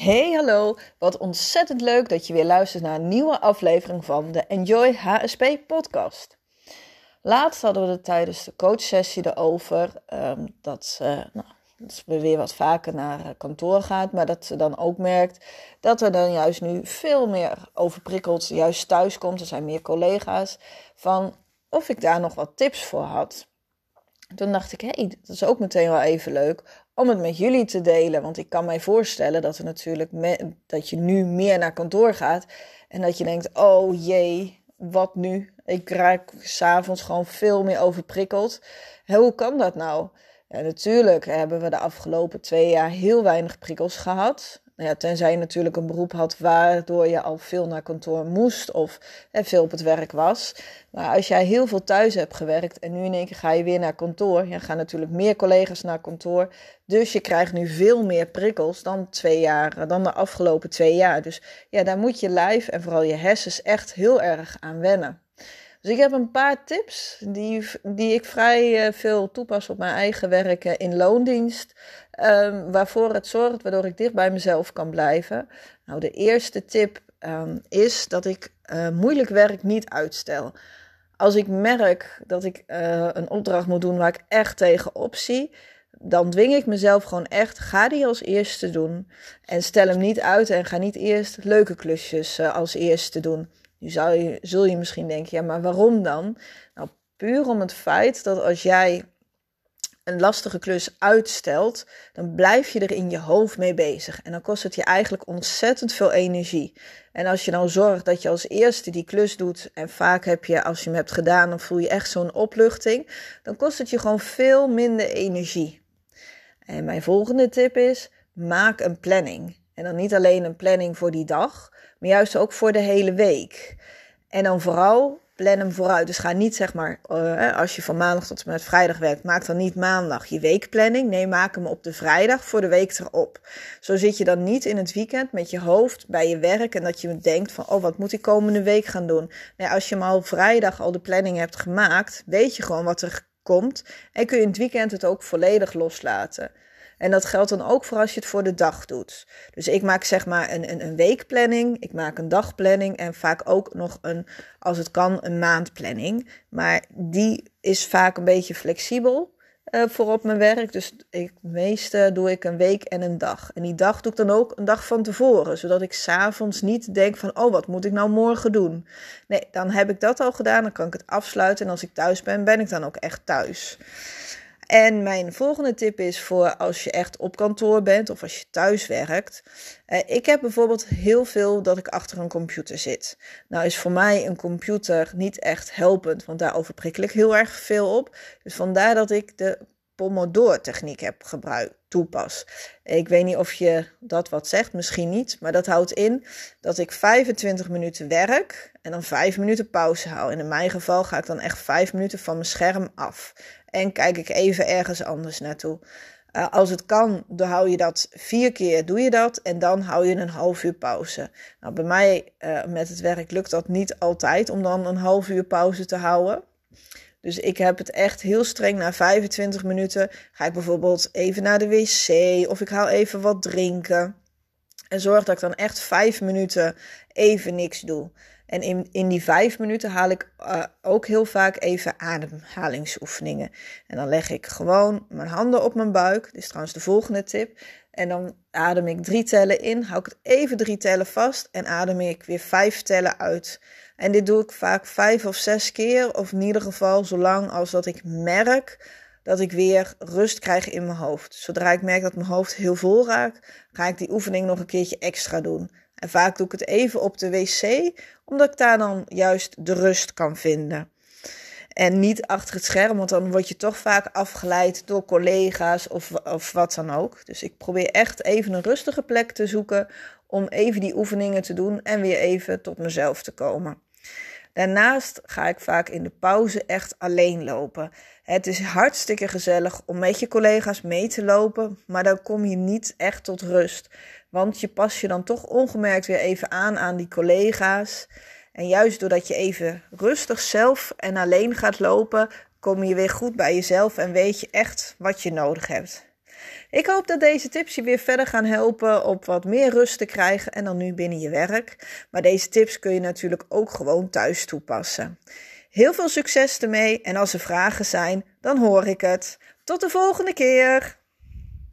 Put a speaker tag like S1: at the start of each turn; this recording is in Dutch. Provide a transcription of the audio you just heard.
S1: Hey, hallo. Wat ontzettend leuk dat je weer luistert naar een nieuwe aflevering van de Enjoy HSP podcast. Laatst hadden we het tijdens de coachsessie erover um, dat, uh, nou, dat ze weer wat vaker naar eh, kantoor gaat, maar dat ze dan ook merkt dat er dan juist nu veel meer overprikkeld juist thuis komt. Er zijn meer collega's van of ik daar nog wat tips voor had. Toen dacht ik, hé, hey, dat is ook meteen wel even leuk om het met jullie te delen. Want ik kan mij voorstellen dat, er natuurlijk dat je nu meer naar kantoor gaat. En dat je denkt, oh jee, wat nu? Ik raak s'avonds gewoon veel meer overprikkeld. Hoe kan dat nou? Ja, natuurlijk hebben we de afgelopen twee jaar heel weinig prikkels gehad. Ja, tenzij je natuurlijk een beroep had waardoor je al veel naar kantoor moest of hè, veel op het werk was. Maar als jij heel veel thuis hebt gewerkt en nu in één keer ga je weer naar kantoor, ja, gaan natuurlijk meer collega's naar kantoor. Dus je krijgt nu veel meer prikkels dan, twee jaar, dan de afgelopen twee jaar. Dus ja, daar moet je lijf en vooral je hersens echt heel erg aan wennen. Dus ik heb een paar tips die, die ik vrij uh, veel toepas op mijn eigen werk in loondienst. Um, waarvoor het zorgt, waardoor ik dicht bij mezelf kan blijven. Nou, de eerste tip um, is dat ik uh, moeilijk werk niet uitstel. Als ik merk dat ik uh, een opdracht moet doen waar ik echt tegenop zie, dan dwing ik mezelf gewoon echt, ga die als eerste doen. En stel hem niet uit en ga niet eerst leuke klusjes als eerste doen. Nu zou je, zul je misschien denken, ja, maar waarom dan? Nou, puur om het feit dat als jij een lastige klus uitstelt, dan blijf je er in je hoofd mee bezig. En dan kost het je eigenlijk ontzettend veel energie. En als je nou zorgt dat je als eerste die klus doet, en vaak heb je, als je hem hebt gedaan, dan voel je echt zo'n opluchting, dan kost het je gewoon veel minder energie. En mijn volgende tip is: maak een planning. En dan niet alleen een planning voor die dag, maar juist ook voor de hele week. En dan vooral plan hem vooruit. Dus ga niet zeg maar, uh, als je van maandag tot en met vrijdag werkt, maak dan niet maandag je weekplanning. Nee, maak hem op de vrijdag voor de week erop. Zo zit je dan niet in het weekend met je hoofd bij je werk en dat je denkt van, oh, wat moet ik komende week gaan doen? Nee, als je hem al vrijdag al de planning hebt gemaakt, weet je gewoon wat er komt en kun je in het weekend het ook volledig loslaten. En dat geldt dan ook voor als je het voor de dag doet. Dus ik maak zeg maar een, een, een weekplanning, ik maak een dagplanning en vaak ook nog een, als het kan, een maandplanning. Maar die is vaak een beetje flexibel. Uh, voor op mijn werk. Dus ik, meeste doe ik een week en een dag. En die dag doe ik dan ook een dag van tevoren. Zodat ik s'avonds niet denk van, oh, wat moet ik nou morgen doen? Nee, dan heb ik dat al gedaan. Dan kan ik het afsluiten. En als ik thuis ben, ben ik dan ook echt thuis. En mijn volgende tip is voor als je echt op kantoor bent of als je thuis werkt. Uh, ik heb bijvoorbeeld heel veel dat ik achter een computer zit. Nou is voor mij een computer niet echt helpend, want daar overprikkel ik heel erg veel op. Dus vandaar dat ik de Pomodoro-techniek heb gebruikt, toepas. Ik weet niet of je dat wat zegt, misschien niet, maar dat houdt in dat ik 25 minuten werk en dan 5 minuten pauze hou. En in mijn geval ga ik dan echt 5 minuten van mijn scherm af en kijk ik even ergens anders naartoe. Uh, als het kan, dan hou je dat vier keer, doe je dat en dan hou je een half uur pauze. Nou, bij mij uh, met het werk lukt dat niet altijd om dan een half uur pauze te houden. Dus ik heb het echt heel streng na 25 minuten. Ga ik bijvoorbeeld even naar de wc of ik haal even wat drinken. En zorg dat ik dan echt vijf minuten even niks doe. En in, in die vijf minuten haal ik uh, ook heel vaak even ademhalingsoefeningen. En dan leg ik gewoon mijn handen op mijn buik. Dit is trouwens de volgende tip. En dan adem ik drie tellen in, hou ik het even drie tellen vast en adem ik weer vijf tellen uit. En dit doe ik vaak vijf of zes keer, of in ieder geval zolang als dat ik merk dat ik weer rust krijg in mijn hoofd. Zodra ik merk dat mijn hoofd heel vol raakt, ga ik die oefening nog een keertje extra doen. En vaak doe ik het even op de wc, omdat ik daar dan juist de rust kan vinden. En niet achter het scherm, want dan word je toch vaak afgeleid door collega's of, of wat dan ook. Dus ik probeer echt even een rustige plek te zoeken om even die oefeningen te doen en weer even tot mezelf te komen. Daarnaast ga ik vaak in de pauze echt alleen lopen. Het is hartstikke gezellig om met je collega's mee te lopen, maar dan kom je niet echt tot rust. Want je pas je dan toch ongemerkt weer even aan aan die collega's. En juist doordat je even rustig zelf en alleen gaat lopen, kom je weer goed bij jezelf en weet je echt wat je nodig hebt. Ik hoop dat deze tips je weer verder gaan helpen op wat meer rust te krijgen en dan nu binnen je werk. Maar deze tips kun je natuurlijk ook gewoon thuis toepassen. Heel veel succes ermee en als er vragen zijn, dan hoor ik het. Tot de volgende keer!